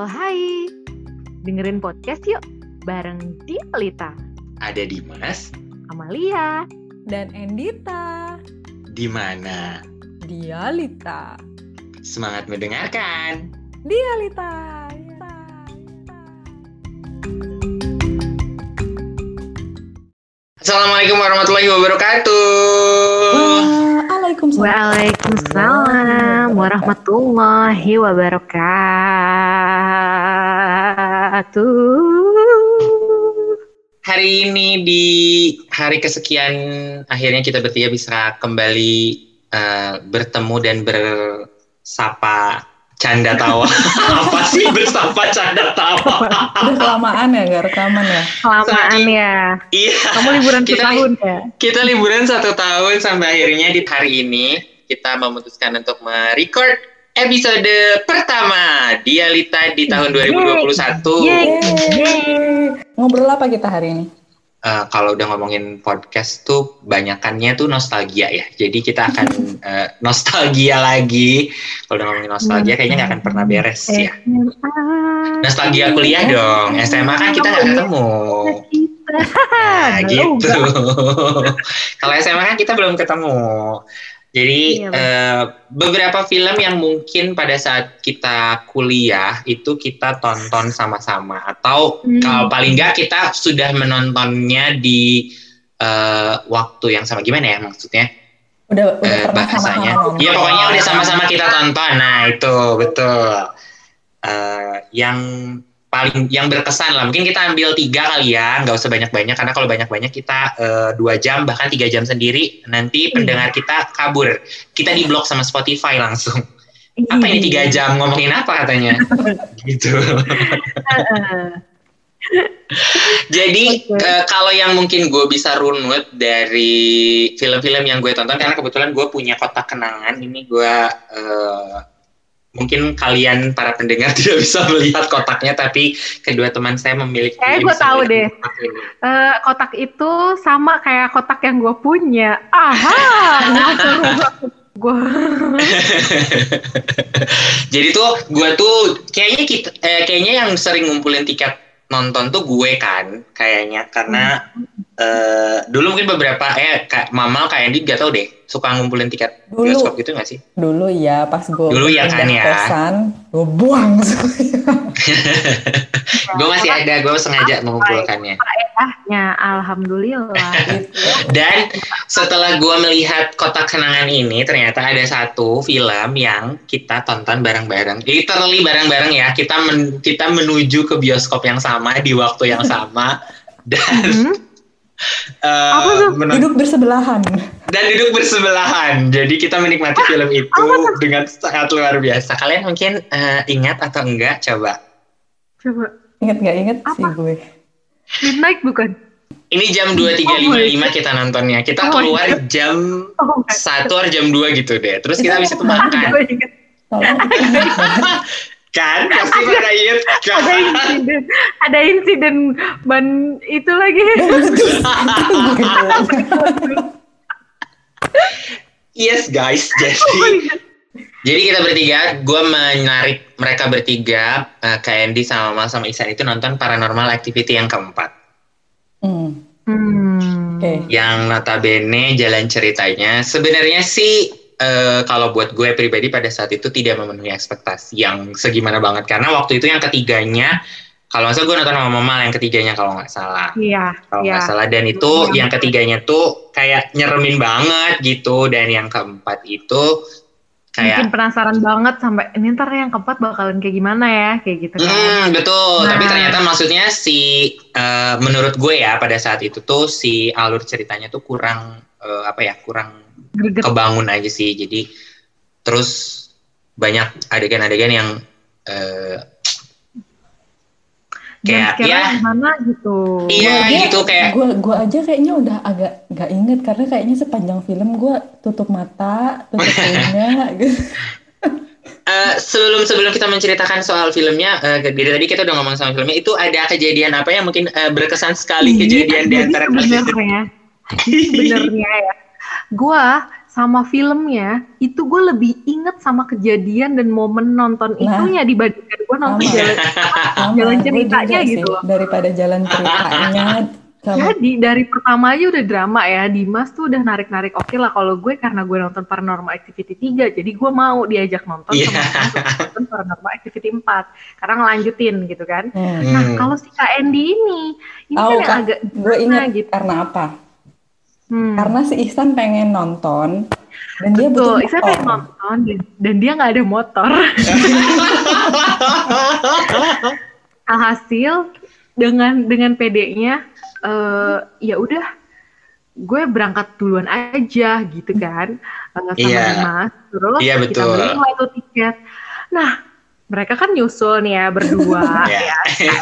Halo hai, dengerin podcast yuk bareng Dialita, Ada Dimas, Amalia, dan Endita. di mana? Dialita. Semangat mendengarkan. Dialita. Assalamualaikum warahmatullahi wabarakatuh. Waalaikumsalam. Waalaikumsalam warahmatullahi wabarakatuh. Hari ini di hari kesekian akhirnya kita bertiga bisa kembali eh, bertemu dan bersapa canda tawa. Apa sih bersapa canda tawa? Udah kelamaan ya gak rekaman ya? Kelamaan ya, Iya. kamu liburan Kita- setahun ya? Kita liburan satu tahun sampai akhirnya di hari ini kita memutuskan untuk merecord episode pertama Dialita di tahun 2021. Yeay. Yeay. Ngobrol apa kita hari ini? Eh, kalau udah ngomongin podcast tuh banyakannya tuh nostalgia ya. Jadi kita akan eh, nostalgia lagi. Kalau udah ngomongin nostalgia kayaknya nggak akan pernah beres ya. Nostalgia kuliah dong. SMA kan kita nggak ketemu. Nah, gitu. Kalau SMA kan kita belum ketemu. Jadi Iya, eh, beberapa film yang mungkin pada saat kita kuliah itu kita tonton sama-sama atau Hmm. kalau paling nggak kita sudah menontonnya di eh, waktu yang sama gimana ya maksudnya Udah udah eh, bahasanya? Iya pokoknya udah sama-sama kita tonton. Nah itu betul. Eh, yang paling yang berkesan lah. Mungkin kita ambil tiga kali ya, nggak usah banyak-banyak karena kalau banyak-banyak kita eh, dua jam bahkan tiga jam sendiri nanti pendengar kita kabur. Kita di blok sama Spotify langsung. Apa ini tiga jam ngomongin apa katanya? gitu. Jadi Oke. eh, kalau yang mungkin gue bisa runut dari film-film yang gue tonton karena kebetulan gue punya kotak kenangan ini gue eh, mungkin kalian para pendengar tidak bisa melihat kotaknya tapi kedua teman saya memiliki. Jadi gue tahu deh. kotak ini. Eh, kotak itu sama kayak kotak yang gue punya. Aha, gue Jadi tuh gue tuh kayaknya kita eh, kayaknya yang sering ngumpulin tiket nonton tuh gue kan kayaknya. Karena eh, dulu mungkin beberapa eh kayak Mama kayak Andi gak tau deh. Suka ngumpulin tiket Dulu. bioskop gitu gak sih? Dulu ya pas gue Dulu ya kan ya. kosan, gue buang gue masih ada gue sengaja mengumpulkannya ya alhamdulillah. dan setelah gue melihat kotak kenangan ini ternyata ada satu film yang kita tonton bareng-bareng literally bareng-bareng ya kita men- kita menuju ke bioskop yang sama di waktu yang sama dan Hmm? eh, Apa tuh? Duduk bersebelahan. dan duduk bersebelahan jadi kita menikmati film itu dengan sangat luar biasa kalian mungkin eh, ingat atau enggak coba Coba Ingat gak inget sih Apa? gue. Midnight bukan? ini jam 23.55 kita nontonnya kita Oh keluar jam Oh, satu atau jam 2 gitu deh. Terus kita habis itu makan. Kan? Pasti inget kan? ada insiden, ada insiden ban itu lagi. Yes guys, Oh jadi my God. Jadi kita bertiga, gue menarik mereka bertiga, eh, Kak Andy sama Mas sama Isan itu nonton Paranormal Activity yang keempat. Hmm. Hmm. Oke. Yang notabene jalan ceritanya sebenarnya sih eh, kalau buat gue pribadi pada saat itu tidak memenuhi ekspektasi yang segimana banget karena waktu itu yang ketiganya kalau nggak salah gue nonton sama Mama yang ketiganya kalau nggak salah. Iya, kalau iya. nggak salah dan itu Iya. yang ketiganya tuh kayak nyeremin banget gitu dan yang keempat itu Mungkin kayak penasaran banget sampai ini ntar yang keempat bakalan kayak gimana ya, kayak gitu kan. hmm, betul Nah. tapi ternyata maksudnya si eh, menurut gue ya pada saat itu tuh si alur ceritanya tuh kurang eh, apa ya kurang Greget. kebangun aja sih jadi terus banyak adegan-adegan yang eh, Dan kayak ya gimana gitu. iya Gua aja- gitu kayak Gue gua aja kayaknya udah agak gak inget karena kayaknya sepanjang film gue tutup mata, tutup telinga. gitu. Eh, sebelum sebelum kita menceritakan soal filmnya, eh, dari tadi kita udah ngomong soal filmnya. Itu ada kejadian apa yang mungkin eh, berkesan sekali kejadian di antara kalian? sebenarnya sebenarnya ya gua sama filmnya, itu gue lebih inget sama kejadian dan momen nonton Nah. itunya dibandingkan gue nonton Sama. jalan Sama, jalan ceritanya gitu. sih. Daripada jalan ceritanya sama Jadi dari pertama aja udah drama ya, Dimas tuh udah narik-narik oke lah kalau gue karena gue nonton Paranormal Activity 3, jadi gue mau diajak nonton Iya. sama nonton Paranormal Activity 4 karena ngelanjutin gitu kan. Hmm. Nah kalau si Kak Andy ini, ini Tahu kan yang agak Gue ingat gitu. karena apa? Hmm. Karena si Ihsan pengen nonton dan dia butuh Betul, saya pengen motor. nonton dan, dan dia nggak ada motor. Alhasil dengan dengan PD-nya eh ya udah gue berangkat duluan aja gitu kan eh, sama Iya. Dimas terus Iya, kita betul. beli lah itu tiket. Nah mereka kan nyusul nih ya berdua Iya. ya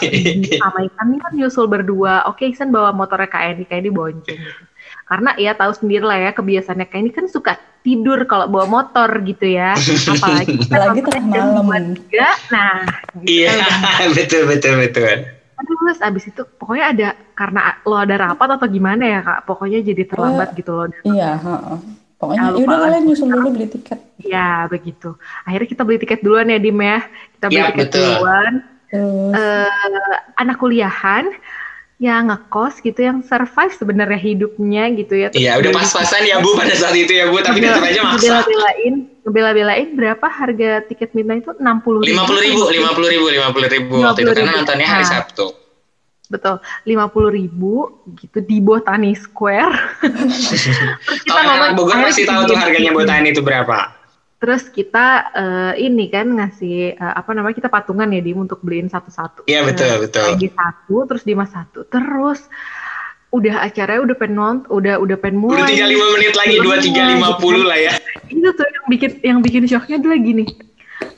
sama Ikan ini kan nyusul berdua. Oke Isan bawa motornya Kak Edi bonceng gitu. Karena ya tahu sendiri lah ya kebiasaannya Kak Edi kan suka tidur kalau bawa motor gitu ya. Apalagi kita Apalagi tengah malam. tiga. Nah, gitu Iya, kan betul betul betul. Terus abis itu pokoknya ada karena lo ada rapat atau gimana ya kak? Pokoknya jadi terlambat gitu loh. Iya, heeh. Pokoknya Ah, lupa yaudah lah. kalian nyusul dulu beli tiket. Ya begitu. Akhirnya kita beli tiket duluan ya Dim ya. Kita beli Iya, tiket betul. duluan. Eh, anak kuliahan yang ngekos gitu yang survive sebenarnya hidupnya gitu ya. Iya, udah pas-pasan ya Bu pada saat itu ya Bu, tapi tetap aja maksa. Ngebela-belain, ngebela-belain berapa harga tiket midnight itu? 60 Lima puluh ribu, lima puluh ribu, lima puluh ribu waktu itu karena 50.000. nontonnya hari Nah. Sabtu. Betul, 50 ribu gitu di Botani Square. Terus kita anak ngomong, Bogor masih tahu tuh harganya botani itu berapa. Terus kita eh, ini kan ngasih eh, apa namanya kita patungan ya Dim untuk beliin satu-satu. Iya betul betul. Di satu, terus Dimas satu. Terus udah acaranya udah pengen nont, udah udah pengen mulai. Udah tinggal lima menit lagi, dua tiga lima puluh lah ya. Itu tuh yang bikin yang bikin shocknya adalah gini.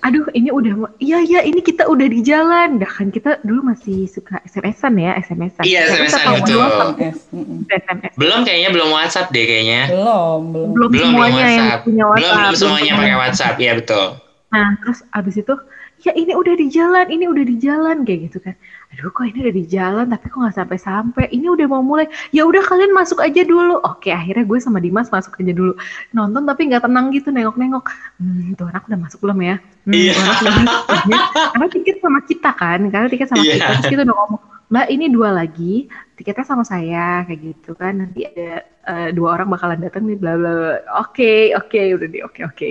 Aduh, ini udah mau- iya iya ini kita udah di jalan. Dah kan kita dulu masih suka SMS-an ya, SMS-an. Iya, Tapi SMS-an, betul. SMS. SMS. Belum kayaknya belum WhatsApp deh kayaknya. Belum, belum. Belum, Belum belum semuanya yang punya Belum WhatsApp. belum semuanya semuanya. pakai WhatsApp, iya betul. Nah, terus abis itu, ya ini udah di jalan, ini udah di jalan kayak gitu kan. Aduh, kok ini udah di jalan, tapi kok nggak sampai-sampai. Ini udah mau mulai. Ya udah kalian masuk aja dulu. Oke, akhirnya gue sama Dimas masuk aja dulu. Nonton tapi nggak tenang gitu, nengok-nengok. Hmm, tuh anak udah masuk belum ya? Hmm, Iya. tuh anak udah masuk. Karena tiket sama kita kan, karena tiket sama Iya. kita. Terus kita udah ngomong, Mbak ini dua lagi, tiketnya sama saya kayak gitu kan. Nanti ada eh, dua orang bakalan datang nih, bla bla. bla. Oke, oke, udah di oke oke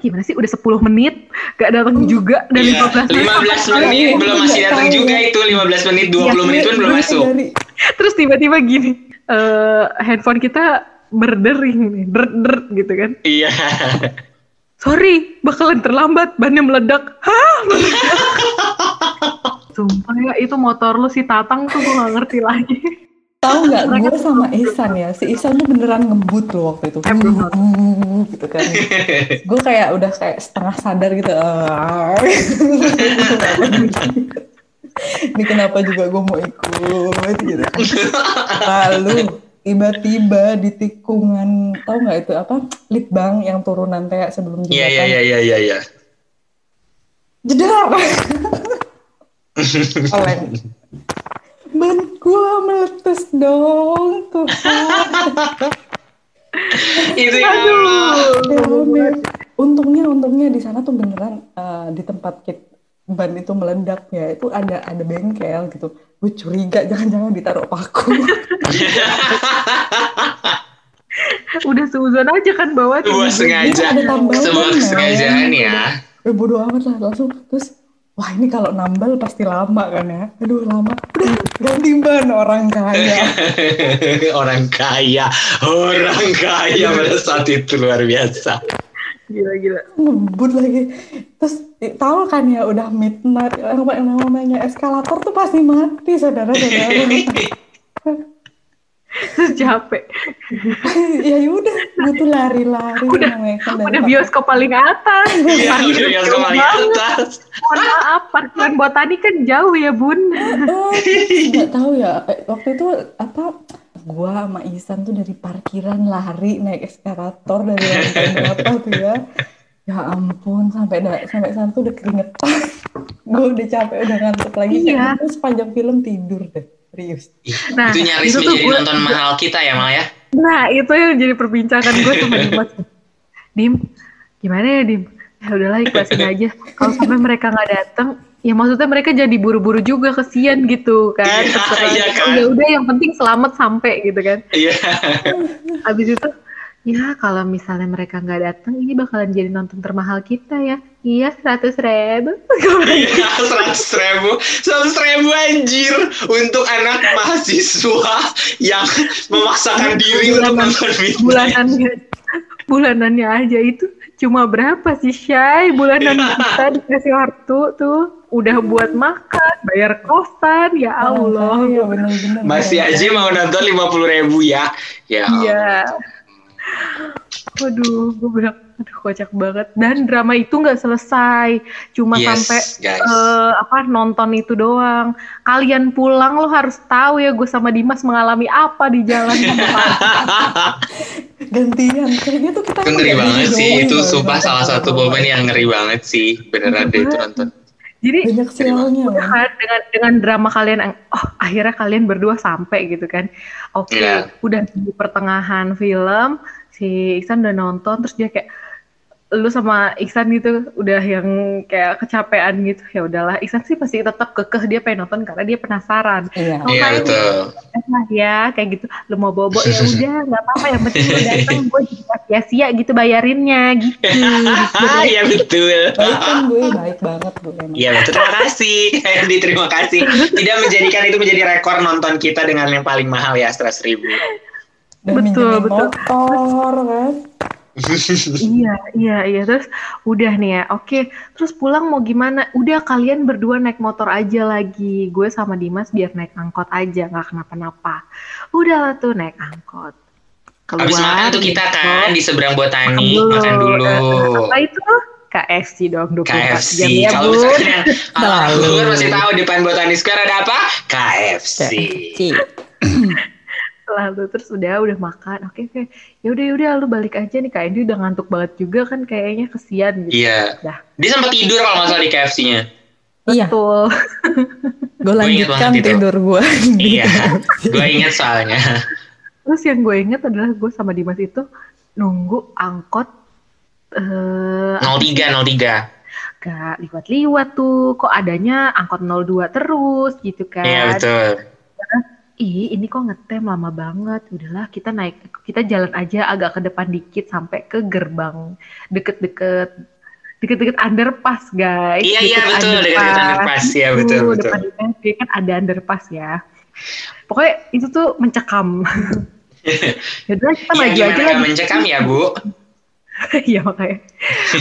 gimana sih? Udah 10 menit gak datang juga dan Iya, 15 menit. 15 Iya, menit iya, belum iya, masih iya, datang iya. juga itu 15 menit, 20 Iya, menit pun belum Dari- masuk. dari- terus tiba-tiba gini eh handphone kita berdering nih dert gitu kan. Iya. sorry bakalan terlambat bannya meledak. Hah? Meledak sumpah ya itu motor lu si Tatang tuh gue gak ngerti lagi Tahu nggak gue sama Ihsan ya, si Ihsan tuh beneran ngebut loh waktu itu. Gitu kan. gue kayak udah kayak setengah sadar gitu. Ini kenapa juga gue mau ikut gitu. Lalu tiba-tiba di tikungan tahu nggak itu apa litbang yang turunan kayak sebelum Iya iya jembatan iya iya iya iya. jedar oleng ban gua meletus dong Tuhan Itu ya. Ya ampun. untungnya untungnya di sana tuh beneran eh, di tempat kit ban itu meledak ya itu ada ada bengkel gitu gue curiga jangan-jangan ditaruh paku udah seuzon aja kan bawa tuh. Sengaja. Itu ada tambahan kesengajaan ya. ya bodo amat lah langsung terus wah ini kalau nambal pasti lama kan ya? Aduh lama. Udah ganti ban orang kaya. Orang kaya, orang kaya pada saat itu luar biasa. gila gila. Ngebut lagi. Terus tahu kan ya udah midnight yang yang namanya eskalator tuh pasti mati saudara-saudara terus capek. Ya udah gue tuh lari-lari Udah- udah bioskop paling atas. Iya, Parkir udah biasa jauh paling atas. mohon maaf parkiran botani kan jauh ya bun. Oh, nggak tahu ya eh, waktu itu apa gua sama Ihsan tuh dari parkiran lari naik eskalator dari lantai berapa tuh ya. Ya ampun sampai da- sampai sana tuh udah keringetan. Gue udah capek udah ngantuk lagi. Iya. gitu sepanjang film tidur deh serius Nah, itu nyaris itu tuh menjadi gue- nonton mahal kita ya Mal ya. Nah, itu yang jadi perbincangan gue sama Dimas. Dim, gimana ya Dim? Ya udahlah ikhlasin aja. Kalau sampai mereka nggak datang, ya maksudnya mereka jadi buru-buru juga kesian gitu kan. Iya, iya kan. Ya udah yang penting selamat sampai gitu kan. Iya. Habis itu ya kalau misalnya mereka nggak datang ini bakalan jadi nonton termahal kita ya. Iya seratus ribu. Iya, seratus ribu, seratus ribu anjir untuk anak mahasiswa yang memaksakan diri untuk Bulanan- nonton Midnight. bulanannya bulanannya aja itu cuma berapa sih Shay bulanan kita dikasih waktu tuh udah buat makan bayar kosan ya Allah Iya benar-benar. Masih aja mau nonton lima puluh ribu ya. Ya. iya waduh gue bilang aduh kocak banget dan drama itu nggak selesai cuma Yes, sampai guys. eh, apa nonton itu doang kalian pulang lo harus tahu ya gue sama Dimas mengalami apa di jalan Gantian. Kayaknya tuh kita Itu ngeri banget sih. Itu sumpah salah satu momen yang ngeri banget sih. Beneran deh itu nonton. Jadi Banyak sialnya. kan dengan dengan drama kalian yang oh akhirnya kalian berdua sampai gitu kan oke Iya. udah di pertengahan film si Iksan udah nonton terus dia kayak lu sama Iksan gitu udah yang kayak kecapean gitu ya udahlah Iksan sih pasti tetap kekeh dia pengen nonton karena dia penasaran Iya. Oh, Iya kayak betul. lah ya kayak gitu lu mau bobo ya udah nggak apa-apa yang penting lu datang gue juga sia-sia gitu bayarinnya gitu Ah, iya betul. Baik kan gue, baik banget gue emang. Iya betul. Terima kasih. Di terima kasih. Tidak menjadikan itu menjadi rekor nonton kita dengan yang paling mahal ya seratus ribu. Dan Betul, betul. motor kan. iya, iya, iya. Terus udah nih ya, oke. Terus pulang mau gimana? Udah kalian berdua naik motor aja lagi. Gue sama Dimas biar naik angkot aja, nggak kenapa-napa. Udah lah tuh naik angkot. Keluar. Habis makan tuh kita kan angkot, di seberang Botani makan makan dulu. Apa itu? KFC dong, 24 KFC. jam ya, Kalau misalkan yang Selalu. luar masih tahu depan Botani Square ada apa? KFC. Cik. Lalu terus udah udah makan. Oke, oke. Ya udah, ya udah lu balik aja nih. Kak Endi udah ngantuk banget juga kan kayaknya kesian gitu. Iya. Dah. Dia sempat tidur kalau nggak salah di KFC-nya. Iya, Betul. gue inget lanjutkan itu. tidur gue. Iya. Gue inget soalnya. Terus yang gue inget adalah gue sama Dimas itu nunggu angkot eh 03 03. gak liwat-liwat tuh. Kok adanya angkot 02 terus gitu kan. Iya betul. Ih, ini kok ngetem lama banget. Udahlah, kita naik, kita jalan aja agak ke depan dikit sampai ke gerbang. Deket-deket, deket-deket underpass, guys. Iya iya betul dekat underpass ya betul betul. depan IPB kan ada underpass ya. Pokoknya itu tuh mencekam. Yaudah kita Iya maju aja nggak mencekam ya bu? Iya makanya.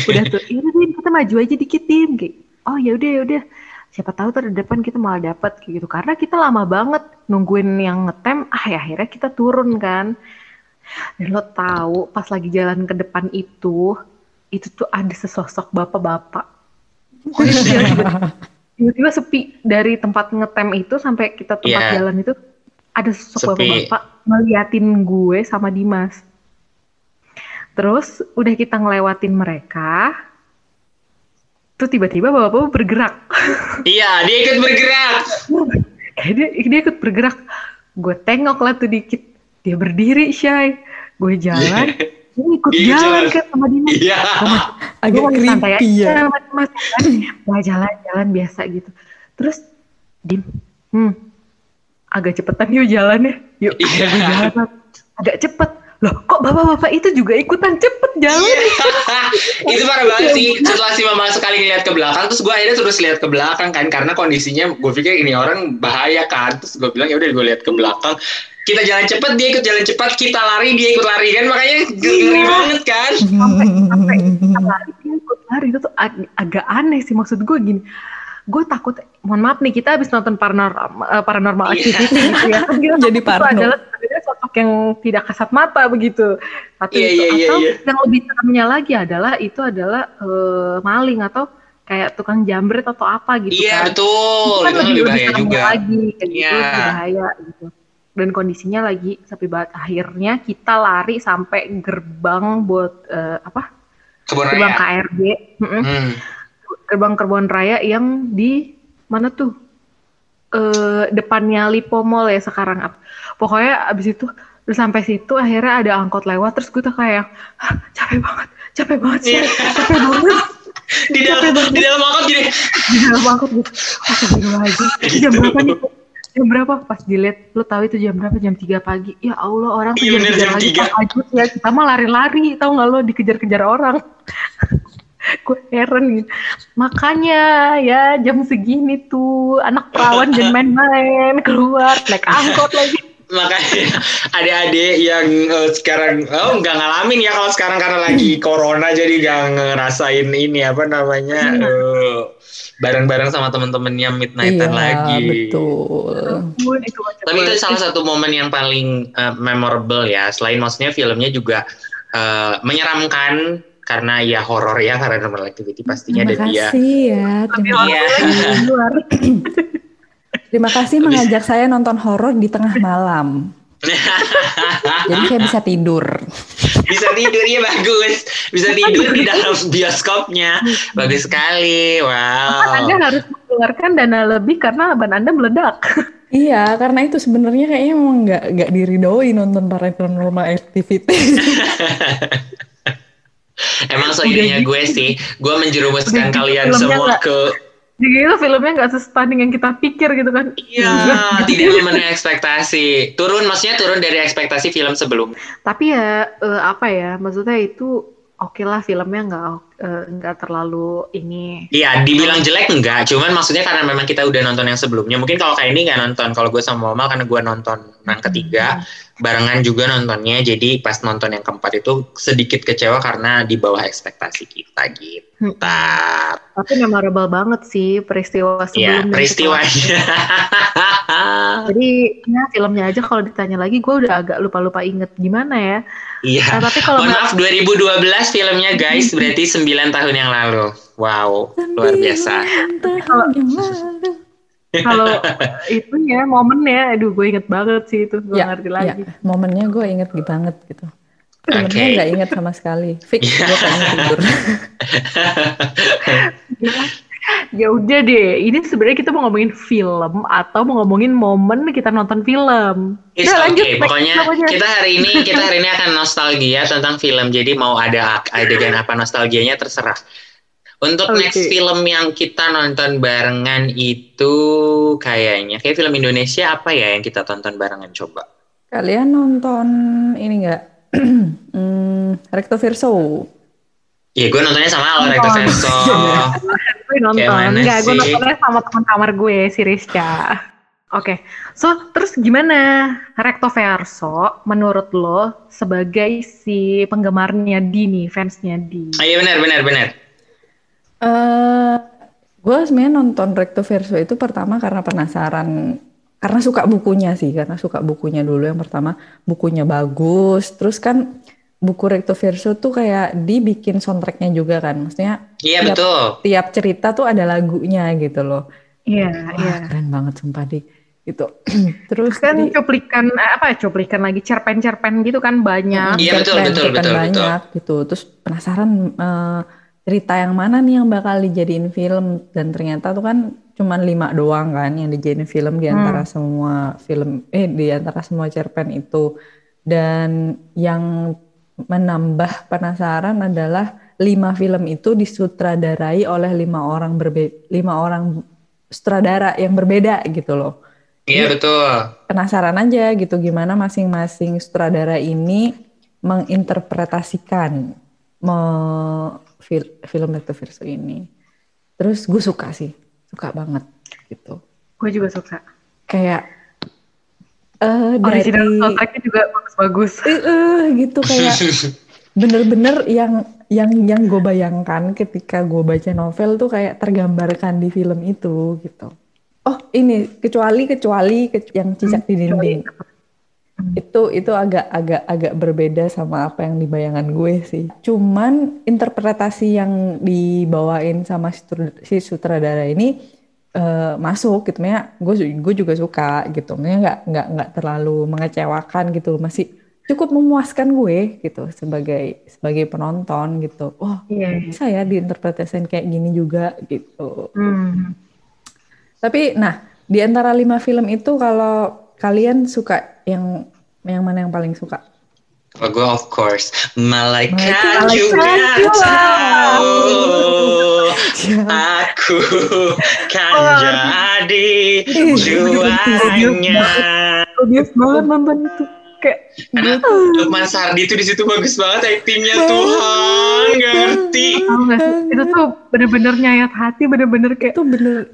Udah tuh, ya udah Dim, kita maju aja dikit. Kayak, oh ya udah ya udah. Siapa tahu tuh di depan kita malah dapat gitu. Karena kita lama banget nungguin yang ngetem. Ah ya akhirnya kita turun kan. Dan lo tahu pas lagi jalan ke depan itu, itu tuh ada sesosok bapak-bapak. Pokoknya tiba-tiba- tiba-tiba sepi dari tempat ngetem itu sampai kita tempat Iya. jalan itu ada sosok bapak-bapak ngeliatin gue sama Dimas. Terus udah kita ngelewatin mereka, tuh tiba-tiba bapak-bapak bergerak. Iya dia ikut bergerak. Eh dia, dia ikut bergerak. Gue tengok lah tuh dikit. Dia berdiri, Shay. Gue jalan, dia ikut Dia jalan jalan. kan sama Dimas. Iya. Agak Gue masih santai creepy aja ya. sama Dimas. Wah jalan-jalan biasa gitu. Terus, Dim, hmm, agak cepetan yuk jalannya. Yuk, Iya. gue jalan agak cepet. Loh, kok bapak-bapak itu juga ikutan cepet jalan? Iya. itu parah banget sih. Setelah si mama sekali ngeliat ke belakang, terus gue akhirnya terus lihat ke belakang kan, karena kondisinya gue pikir ini orang bahaya kan. Terus gue bilang ya udah gue lihat ke belakang. Kita jalan cepat, dia ikut jalan cepat. Kita lari, dia ikut lari kan. Makanya ngeri Iya. banget kan. sampai sampai kita lari dia ikut lari itu tuh ag- agak aneh sih maksud gue gini gue takut mohon maaf nih kita habis nonton paranormal eh, paranormal Iya. activity gitu ya kan kita Jadi parno. adalah sebenarnya sosok yang tidak kasat mata begitu satu Iya, itu iya, iya, atau iya. yang lebih seremnya lagi adalah itu adalah eh, maling atau kayak tukang jambret atau apa gitu Iya kan betul. kan Itu kan lebih bahaya juga. lagi kayak gitu Iya. lebih bahaya gitu dan kondisinya lagi sepi banget akhirnya kita lari sampai gerbang buat eh, apa Kebun gerbang raya. Mm-mm. Hmm. gerbang kebun raya yang di mana tuh eh depannya Lipo Mall ya sekarang. Pokoknya abis itu terus sampai situ akhirnya ada angkot lewat terus gue tuh kayak "Hah, capek banget capek banget sih Iya. capek banget. Di dalam di dalam angkot gini. Di dalam angkot gitu Astagfirullahaladzim Gitu. jam berapa nih jam berapa? Pas dilihat lu tahu itu jam berapa? Jam 3 pagi. Ya Allah orang tuh Iya, jam bener, 3 jam pagi 3. tahajud ya kita mah lari-lari tahu nggak lo? Dikejar-kejar orang gue heran gitu makanya ya jam segini tuh anak perawan jangan main-main keluar naik angkot lagi makanya adik-adik yang eh, sekarang oh nggak ngalamin ya kalau sekarang karena lagi corona jadi nggak ngerasain ini apa namanya eh, bareng-bareng sama temen-temennya midnightan Iya, lagi. betul. Tapi itu salah satu momen yang paling eh, memorable ya. Selain maksudnya filmnya juga eh, menyeramkan karena ya horor ya karena normal activity pastinya Terima dan dia kasih ya. Terima, lagi di luar terima kasih mengajak saya nonton horor di tengah malam. Jadi saya bisa tidur. bisa tidur ya bagus bisa tidur di dalam bioskopnya bagus sekali wow Anda harus mengeluarkan dana lebih karena ban Anda meledak. Iya, karena itu sebenarnya kayaknya emang nggak nggak diridoi nonton paranormal activity. Emang seirnya gue sih gue menjerumuskan Udah, kalian semua nggak- ke Jadi itu filmnya nggak sestunning yang kita pikir gitu kan. iya tidak memenuhi ekspektasi turun maksudnya turun dari ekspektasi film sebelum. Tapi ya eh, apa ya maksudnya itu oke lah filmnya nggak eh, nggak terlalu ini. Iya, dibilang jelek enggak, cuman maksudnya karena memang kita udah nonton yang sebelumnya. Mungkin kalau kayak ini nggak nonton, kalau gue sama Mama karena gue nonton yang ketiga, barengan juga nontonnya. Jadi pas nonton yang keempat itu sedikit kecewa karena di bawah ekspektasi kita gitu. Hmm. Tapi memorable banget sih peristiwa Ya, sebelum dan setelah. peristiwanya. Jadi ya filmnya aja kalau ditanya lagi gue udah agak lupa-lupa inget gimana ya. Iya. Nah, tapi kalau maaf 2012 filmnya guys, berarti 9 tahun yang lalu. Wow, luar biasa. Kalau itu ya momennya, aduh gue inget banget sih itu gue Ya, ngerti ya, lagi. momennya gue inget banget gitu. Filmnya Oke. nggak inget sama sekali. Fix gue pengen tidur. Ya udah deh, ini sebenarnya kita mau ngomongin film atau mau ngomongin momen kita nonton film. It's Udah, okay. lanjut, next Pokoknya kita hari ini kita hari ini akan nostalgia tentang film. Jadi mau ada adegan apa nostalgianya terserah. Untuk Oke. next film yang kita nonton barengan itu kayaknya kayak film Indonesia apa ya yang kita tonton barengan coba? Kalian nonton ini nggak? hmm, Recto Verso. Iya, gue nontonnya sama Nonton. Recto Verso. gue nonton, enggak, gue nontonnya sama teman kamar gue, si Rizka. Oke, so terus gimana? Recto Verso menurut lo sebagai si penggemarnya Di nih, fansnya Di? Oh, iya benar benar benar. eh gue sebenarnya nonton Recto Verso itu pertama karena penasaran, karena suka bukunya sih, karena suka bukunya dulu. Yang pertama bukunya bagus, terus kan buku Recto Verso tuh kayak dibikin soundtracknya juga kan, maksudnya Iya Yap. betul. tiap cerita tuh ada lagunya gitu loh. Iya, Wah, iya. keren banget sumpah di itu. Terus Kan di- cuplikan eh, apa ya? Cuplikan lagi cerpen-cerpen gitu kan banyak. Iya, betul, cerpen- betul, cerpen betul, banyak gitu. Terus penasaran eh, cerita yang mana nih yang bakal dijadiin film dan ternyata tuh kan cuman lima doang kan yang dijadiin film di antara semua film eh di antara semua cerpen itu. Dan yang menambah penasaran adalah lima film itu disutradarai oleh lima orang berbe lima orang sutradara yang berbeda gitu loh Iya betul. penasaran aja gitu gimana masing-masing sutradara ini menginterpretasikan me- fil- film Recto Verso ini. Terus gue suka sih, suka banget gitu. Gue juga suka. Kayak eh Original dari soundtracknya juga bagus-bagus. eh, eh, gitu kayak bener-bener yang yang yang gue bayangkan ketika gue baca novel tuh kayak tergambarkan di film itu gitu. Oh ini kecuali kecuali ke- yang cicak di dinding itu itu agak agak agak berbeda sama apa yang dibayangan gue sih. Cuman interpretasi yang dibawain sama si sutr- si sutradara ini eh, masuk gitu, ya. Gue gue juga suka gitu, nggak nggak nggak terlalu mengecewakan gitu, masih cukup memuaskan gue gitu sebagai sebagai penonton gitu. Oh Iya. bisa ya diinterpretasikan kayak gini juga gitu. Hmm. Tapi nah, di antara lima film itu kalau kalian suka yang Yang mana yang paling suka? Kalau gue of course malaikat, Malaikat juga juga. tahu aku kan Oh. jadi juaranya. Obvious banget nonton itu. Kayak Karena Lukman Sardi tuh di situ bagus banget aktingnya Tuhan nggak ngerti. Itu tuh bener-bener nyayat hati, bener-bener kayak, Itu bener.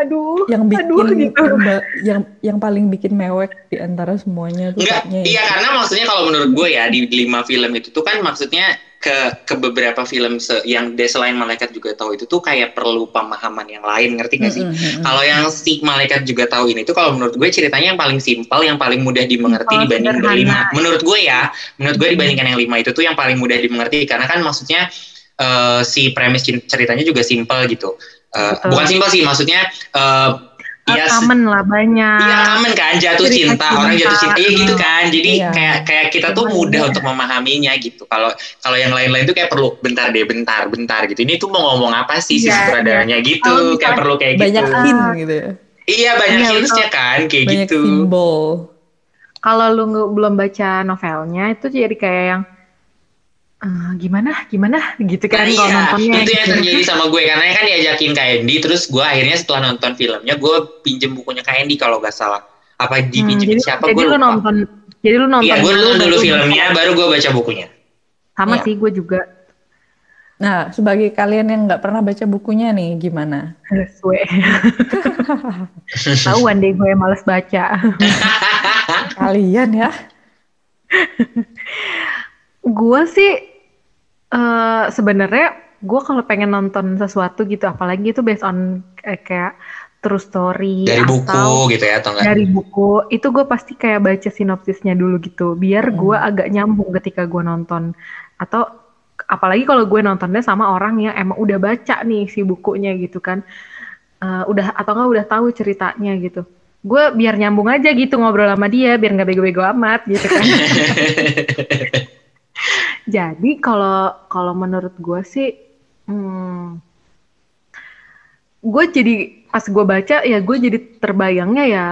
Aduh, yang bikin aduh gitu. yang, yang yang paling bikin mewek di antara semuanya tuh Enggak, kayaknya iya karena maksudnya kalau menurut gue ya di lima film itu tuh kan maksudnya ke ke beberapa film se- yang selain malaikat juga tahu itu tuh kayak perlu pemahaman yang lain ngerti gak sih? Mm-mm, mm-mm. Kalau yang si malaikat juga tahu ini tuh kalau menurut gue ceritanya yang paling simpel, yang paling mudah dimengerti Simpel, dibanding sederhana. berlima. Menurut gue ya, menurut gue dibandingkan yang lima itu tuh yang paling mudah dimengerti karena kan maksudnya eh, si premis ceritanya juga simpel gitu. Betul. bukan simpel sih, maksudnya eh ya Common lah banyak. Iya kamen kan jatuh cinta orang jatuh cinta. Iya gitu kan. Jadi Iya. kayak kayak kita tuh Iya. mudah untuk memahaminya gitu. Kalau kalau yang lain-lain tuh kayak perlu bentar deh bentar bentar gitu. Ini tuh mau ngomong apa sih si Iya, sutradaranya gitu. Kalau kayak perlu kayak banyak gitu. hint gitu ya. iya banyak Iya, hintsnya kan kayak banyak gitu. simbol. Kalau lu belum baca novelnya itu jadi kayak yang "Eh, gimana? Gimana? Gitu Nah, kan kalau iya, nontonnya itu yang gitu. terjadi sama gue karena kan diajakin Kak Andy terus gue akhirnya setelah nonton filmnya gue pinjem bukunya Kak Andy kalau gak salah. Apa Hmm, dipinjemin jadi, siapa? jadi gue lu lupa. nonton jadi lu nonton iya gue nonton dulu filmnya baru gue baca bukunya. Sama Iya. sih gue juga. Nah sebagai kalian yang nggak pernah baca bukunya nih gimana? Gue tahuan deh gue males baca. Kalian ya. Gue sih eh sebenarnya gue kalau pengen nonton sesuatu gitu apalagi itu based on eh, kayak true story dari buku atau gitu ya atau enggak? dari buku itu gue pasti kayak baca sinopsisnya dulu gitu biar gue Hmm. agak nyambung ketika gue nonton. Atau apalagi kalau gue nontonnya sama orang yang emang udah baca nih si bukunya gitu kan. Eh, udah atau enggak udah tahu ceritanya gitu. Gue biar nyambung aja gitu ngobrol sama dia biar nggak bego-bego amat gitu kan jadi kalau kalau menurut gue sih hmm, gue jadi pas gue baca ya gue jadi terbayangnya ya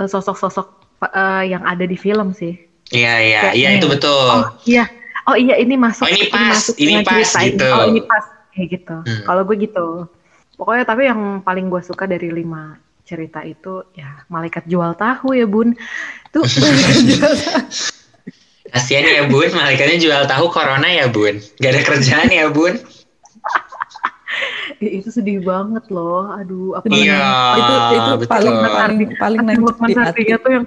eh, sosok-sosok eh, yang ada di film sih. Iya iya iya itu betul. Oh iya, oh iya ini masuk. Oh, ini pas, masuk ini pas gitu. Oh ini pas kayak gitu. Hmm. Kalau gue gitu. Pokoknya tapi yang paling gue suka dari lima cerita itu ya malaikat jual tahu ya bun. Tuh Kasihan ya bun, malaikatnya jual tahu corona ya bun. Gak ada kerjaan ya bun. Ih, itu sedih banget loh. Aduh, apa Iya, itu itu betul. paling paling paling nancep Lukman di hati tuh yang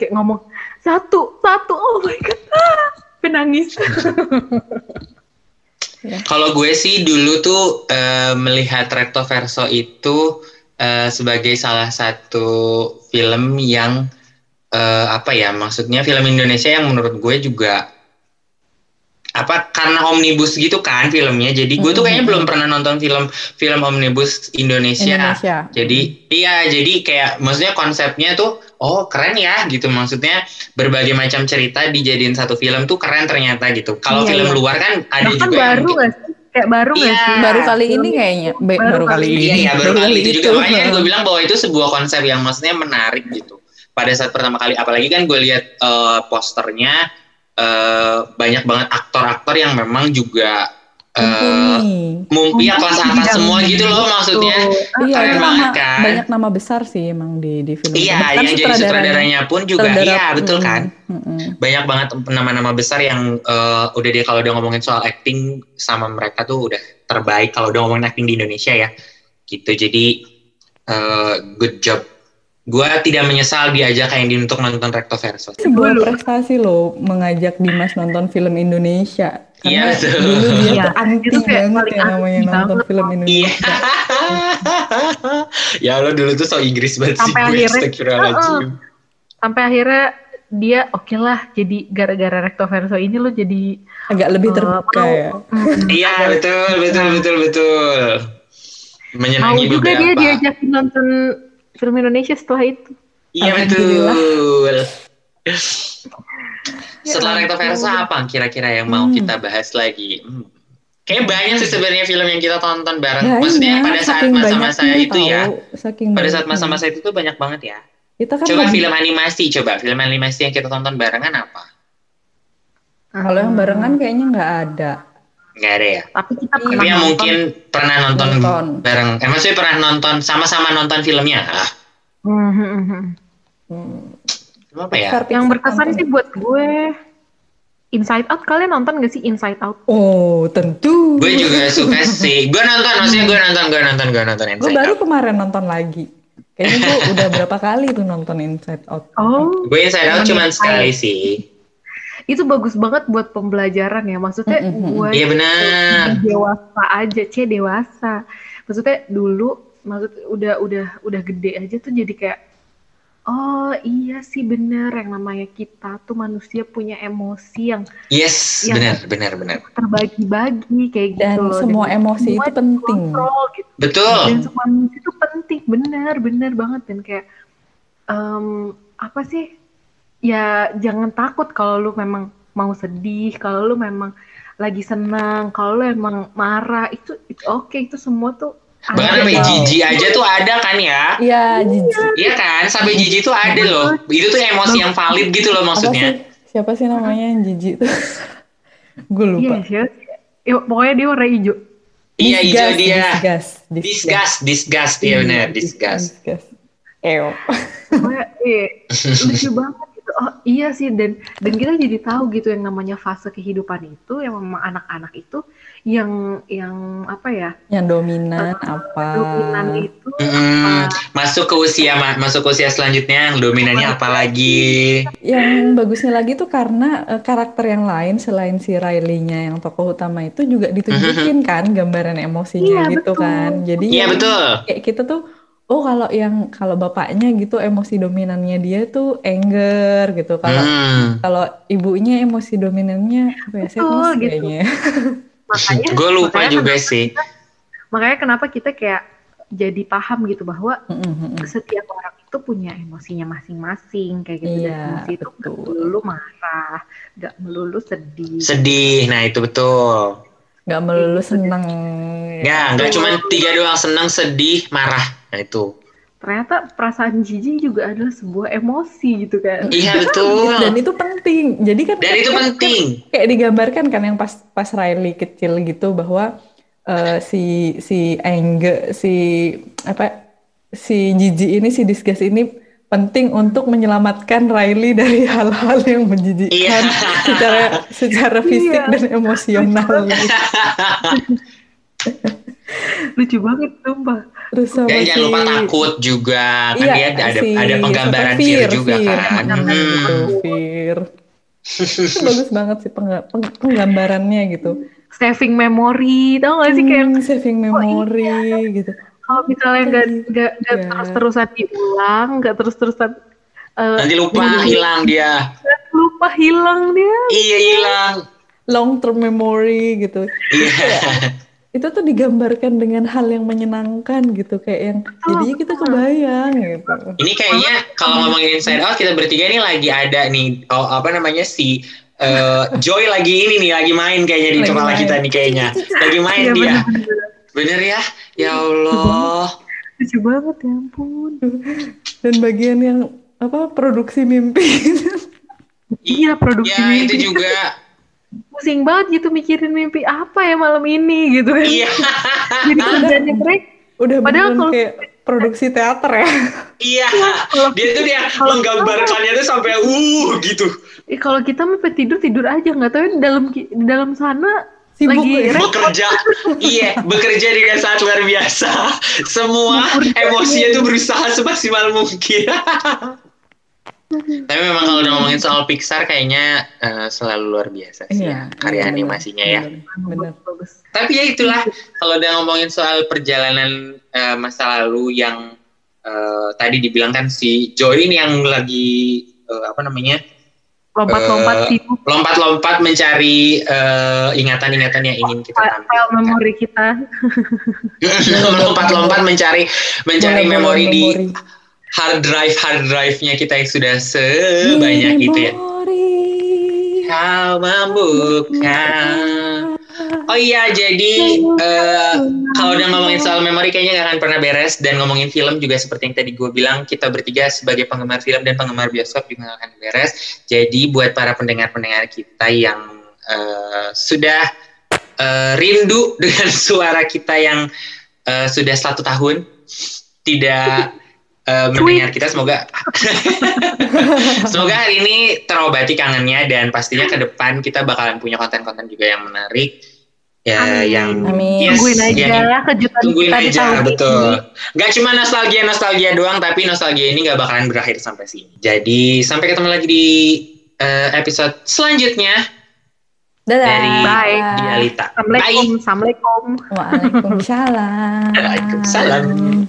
kayak ngomong satu satu oh my god ah, penangis Kalau gue sih dulu tuh eh, melihat Recto Verso itu eh, sebagai salah satu film yang eh, apa ya maksudnya film Indonesia yang menurut gue juga apa karena omnibus gitu kan filmnya. Jadi gue tuh kayaknya Mhm. belum pernah nonton film film omnibus Indonesia. Indonesia. Jadi iya jadi kayak maksudnya konsepnya tuh oh keren ya gitu. Maksudnya berbagai macam cerita dijadiin satu film tuh keren ternyata gitu. Kalau Iya, film iya. luar kan ada bahkan juga baru yang sih? Kayak baru Iya. sih? Baru kali ini kayaknya. Be- Baru baru, kali ini. Iya, iya baru kali itu. juga. Makanya kan gue bilang bahwa itu sebuah konsep yang maksudnya menarik gitu. Pada saat pertama kali apalagi kan gue lihat eh, posternya eh, banyak banget aktor-aktor yang memang juga eh Mumpuni. mum ya kelas atas semua gitu loh maksudnya. Iya, Keren banget nama, kan? banyak nama besar sih emang di di film. Iya, Bahkan yang jadi sutradaranya pun juga sutradara- iya betul Mm, kan. mm, mm. banyak banget nama-nama besar yang eh, udah dia kalau udah ngomongin soal acting sama mereka tuh udah terbaik kalau udah ngomongin acting di Indonesia ya gitu jadi eh, good job gua tidak menyesal diajak kayak Indi untuk nonton Recto Verso Sebuah prestasi loh mengajak Dimas nonton film Indonesia. Iya, Karena betul. dulu dia Iya, tuh anti itu banget yang namanya anti nonton banget. film iya Indonesia. ya lo dulu tuh so Inggris banget sih Sampai gue akhirnya- astagfirullahaladzim. sampai akhirnya dia oke lah jadi gara-gara recto verso ini lo jadi Agak lebih Eh, terbuka mau- ya. iya betul betul betul betul mau menyenangi juga dia diajakin nonton film Indonesia setelah itu iya betul Ya Setelah Recto ampun. Verso apa kira-kira yang mau Hmm. kita bahas lagi? Hmm. Kayak banyak sih sebenarnya film yang kita tonton bareng. Banyak, Maksudnya pada saat masa-masa itu ya. tahu, saking Pada saat masa-masa itu tuh banyak banget ya. Kita kan Coba hobi- film animasi, coba film animasi yang kita tonton barengan apa? Kalau yang barengan kayaknya nggak ada. Nggak ada ya. Tapi kita pernah Tapi yang nonton. mungkin pernah nonton, Nonton. bareng. Eh, maksudnya pernah nonton sama-sama nonton filmnya. Ah, Hmm, hmm, hmm, apa ya? Yang berkesan sih buat gue Inside Out. Kalian nonton gak sih Inside Out? Oh, tentu. Gue juga suka sih. Gue nonton, maksudnya gue nonton, gue nonton, gue nonton Gue Inside baru Out. kemarin nonton lagi. Kayaknya gue udah berapa kali tuh nonton Inside Out. Oh, Gue Inside Out Emang cuma sekali sih. Itu bagus banget buat pembelajaran ya. Maksudnya Mm-mm. gue Iya benar. dewasa aja, c dewasa. Maksudnya dulu, maksud udah udah udah gede aja tuh jadi kayak, oh iya sih bener yang namanya kita tuh manusia punya emosi yang Yes, Yang- benar, benar, benar. terbagi-bagi kayak gitu Dan loh. semua emosi semua itu penting. gitu. Betul. dan semua emosi itu penting bener bener banget dan kayak em, apa sih ya jangan takut kalau lu memang mau sedih kalau lu memang lagi senang kalau lu emang marah itu itu oke itu semua tuh Bahkan sampai jijik aja tuh ada kan ya? Iya, jijik. Iya kan? Sampai jijik tuh ada loh. Itu tuh emosi yang valid gitu loh Apa sih? maksudnya. Siapa sih namanya yang jijik tuh? gue lupa. iya sih Ya, pokoknya dia warna hijau Iya, hijau dia. Disgust, Disgust, disgust. Iya benar, disgust. Disgust. Ew. pokoknya iya, lucu banget oh iya sih dan dan kita jadi tahu gitu yang namanya fase kehidupan itu yang memang anak-anak itu yang yang apa ya Yang dominan apa? dominan itu Mm, apa masuk ke usia ma- masuk ke usia selanjutnya yang dominannya apa lagi? Yang bagusnya lagi tuh karena eh, karakter yang lain selain si Riley-nya yang tokoh utama itu juga ditunjukin kan gambaran emosinya Iya, gitu betul. kan. Jadi Iya betul. kayak kita tuh oh kalau yang kalau bapaknya gitu emosi dominannya dia tuh anger gitu. Kalau Hmm. kalau ibunya emosi dominannya apa ya? Betul, gitu. kayaknya. makanya Gue lupa makanya juga kenapa- sih. makanya kenapa kita kayak jadi paham gitu bahwa Mm-mm. setiap orang itu punya emosinya masing-masing kayak gitu Iya, dan emosi itu betul. melulu marah nggak melulu sedih Sedih. Nah, itu betul. Nggak melulu seneng. Ya, nggak cuma tiga doang senang, sedih, marah. Nah, itu. ternyata perasaan jijik juga adalah sebuah emosi gitu kan Iya, betul. Dan itu penting. Jadi kan Dan itu kan- penting. kayak digambarkan kan yang pas pas Riley kecil gitu bahwa eh, si si Engge si apa si Gigi ini si Disgas ini penting untuk menyelamatkan Riley dari hal-hal yang menjijikkan Iya. secara secara fisik Iya. dan emosional lucu banget sumpah Terus sama Dan jangan lupa takut juga. Kan Iya, dia ada si ada penggambaran siapa, fear, juga fear. kan. Hmm, Hmm. gitu, fear. Itu bagus banget sih pengga- peng- penggambarannya gitu. saving memory tau gak sih kayak Hmm, saving memory gitu. kalau misalnya nggak nggak nggak Iya. terus terusan diulang nggak terus terusan Nanti lupa hilang dia. lupa hilang dia Iya, hilang. long term memory gitu. Iya. Itu tuh digambarkan dengan hal yang menyenangkan gitu kayak yang jadinya kita kebayang gitu. Ini kayaknya kalau ngomongin Inside Out kita bertiga ini lagi ada nih oh, apa namanya si eh, Joy lagi ini nih lagi main kayaknya di Lagi kepala kita nih kayaknya. Lagi main Iya, dia. Bener ya? Ya Allah. lucu banget ya ampun Dan bagian yang apa produksi mimpi. iya produksi Ya mimpi itu juga. Pusing banget gitu mikirin mimpi apa ya malam ini gitu kan Iya. jadi kerjanya mereka Udah Padahal kalau- kayak produksi teater ya. Iya. kalau Dia tuh dia menggambarkannya tuh sampai uh gitu. Eh, kalau kita sampai tidur tidur aja nggak tahu di dalam di dalam sana Sibuk lagi ya. Bekerja. iya, bekerja dengan sangat luar biasa. Semua emosinya tuh berusaha semaksimal mungkin. Tapi memang kalau udah ngomongin soal Pixar kayaknya eh, selalu luar biasa sih ya, karya iya, bener, animasinya ya. Bener. bagus Tapi ya itulah kalau udah ngomongin soal perjalanan eh, masa lalu yang eh, tadi dibilang kan si Joy ini yang lagi eh, apa namanya lompat-lompat sibuk lompat-lompat mencari eh, ingatan-ingatan yang ingin kita file tampilkan. memori kita lompat-lompat mencari mencari memori di memori. Hard drive hard drive-nya kita yang sudah sebanyak itu ya. Kau membuka Oh iya, jadi uh, kalau udah ngomongin soal memori kayaknya gak akan pernah beres dan ngomongin film juga seperti yang tadi gue bilang kita bertiga sebagai penggemar film dan penggemar bioskop juga gak akan beres. Jadi buat para pendengar-pendengar kita yang uh, sudah uh, rindu dengan suara kita yang uh, sudah satu tahun tidak uh, mendengar kita semoga semoga hari ini terobati kangennya dan pastinya ke depan kita bakalan punya konten-konten juga yang menarik ya Amin. yang Amin. Yes, tungguin aja ya kejutan tungguin kita aja di betul ini. gak cuma nostalgia nostalgia doang tapi nostalgia ini gak bakalan berakhir sampai sini jadi sampai ketemu lagi di uh, episode selanjutnya Dadah. dari Bye. Dialita Assalamualaikum. Assalamualaikum. Waalaikumsalam. Waalaikumsalam.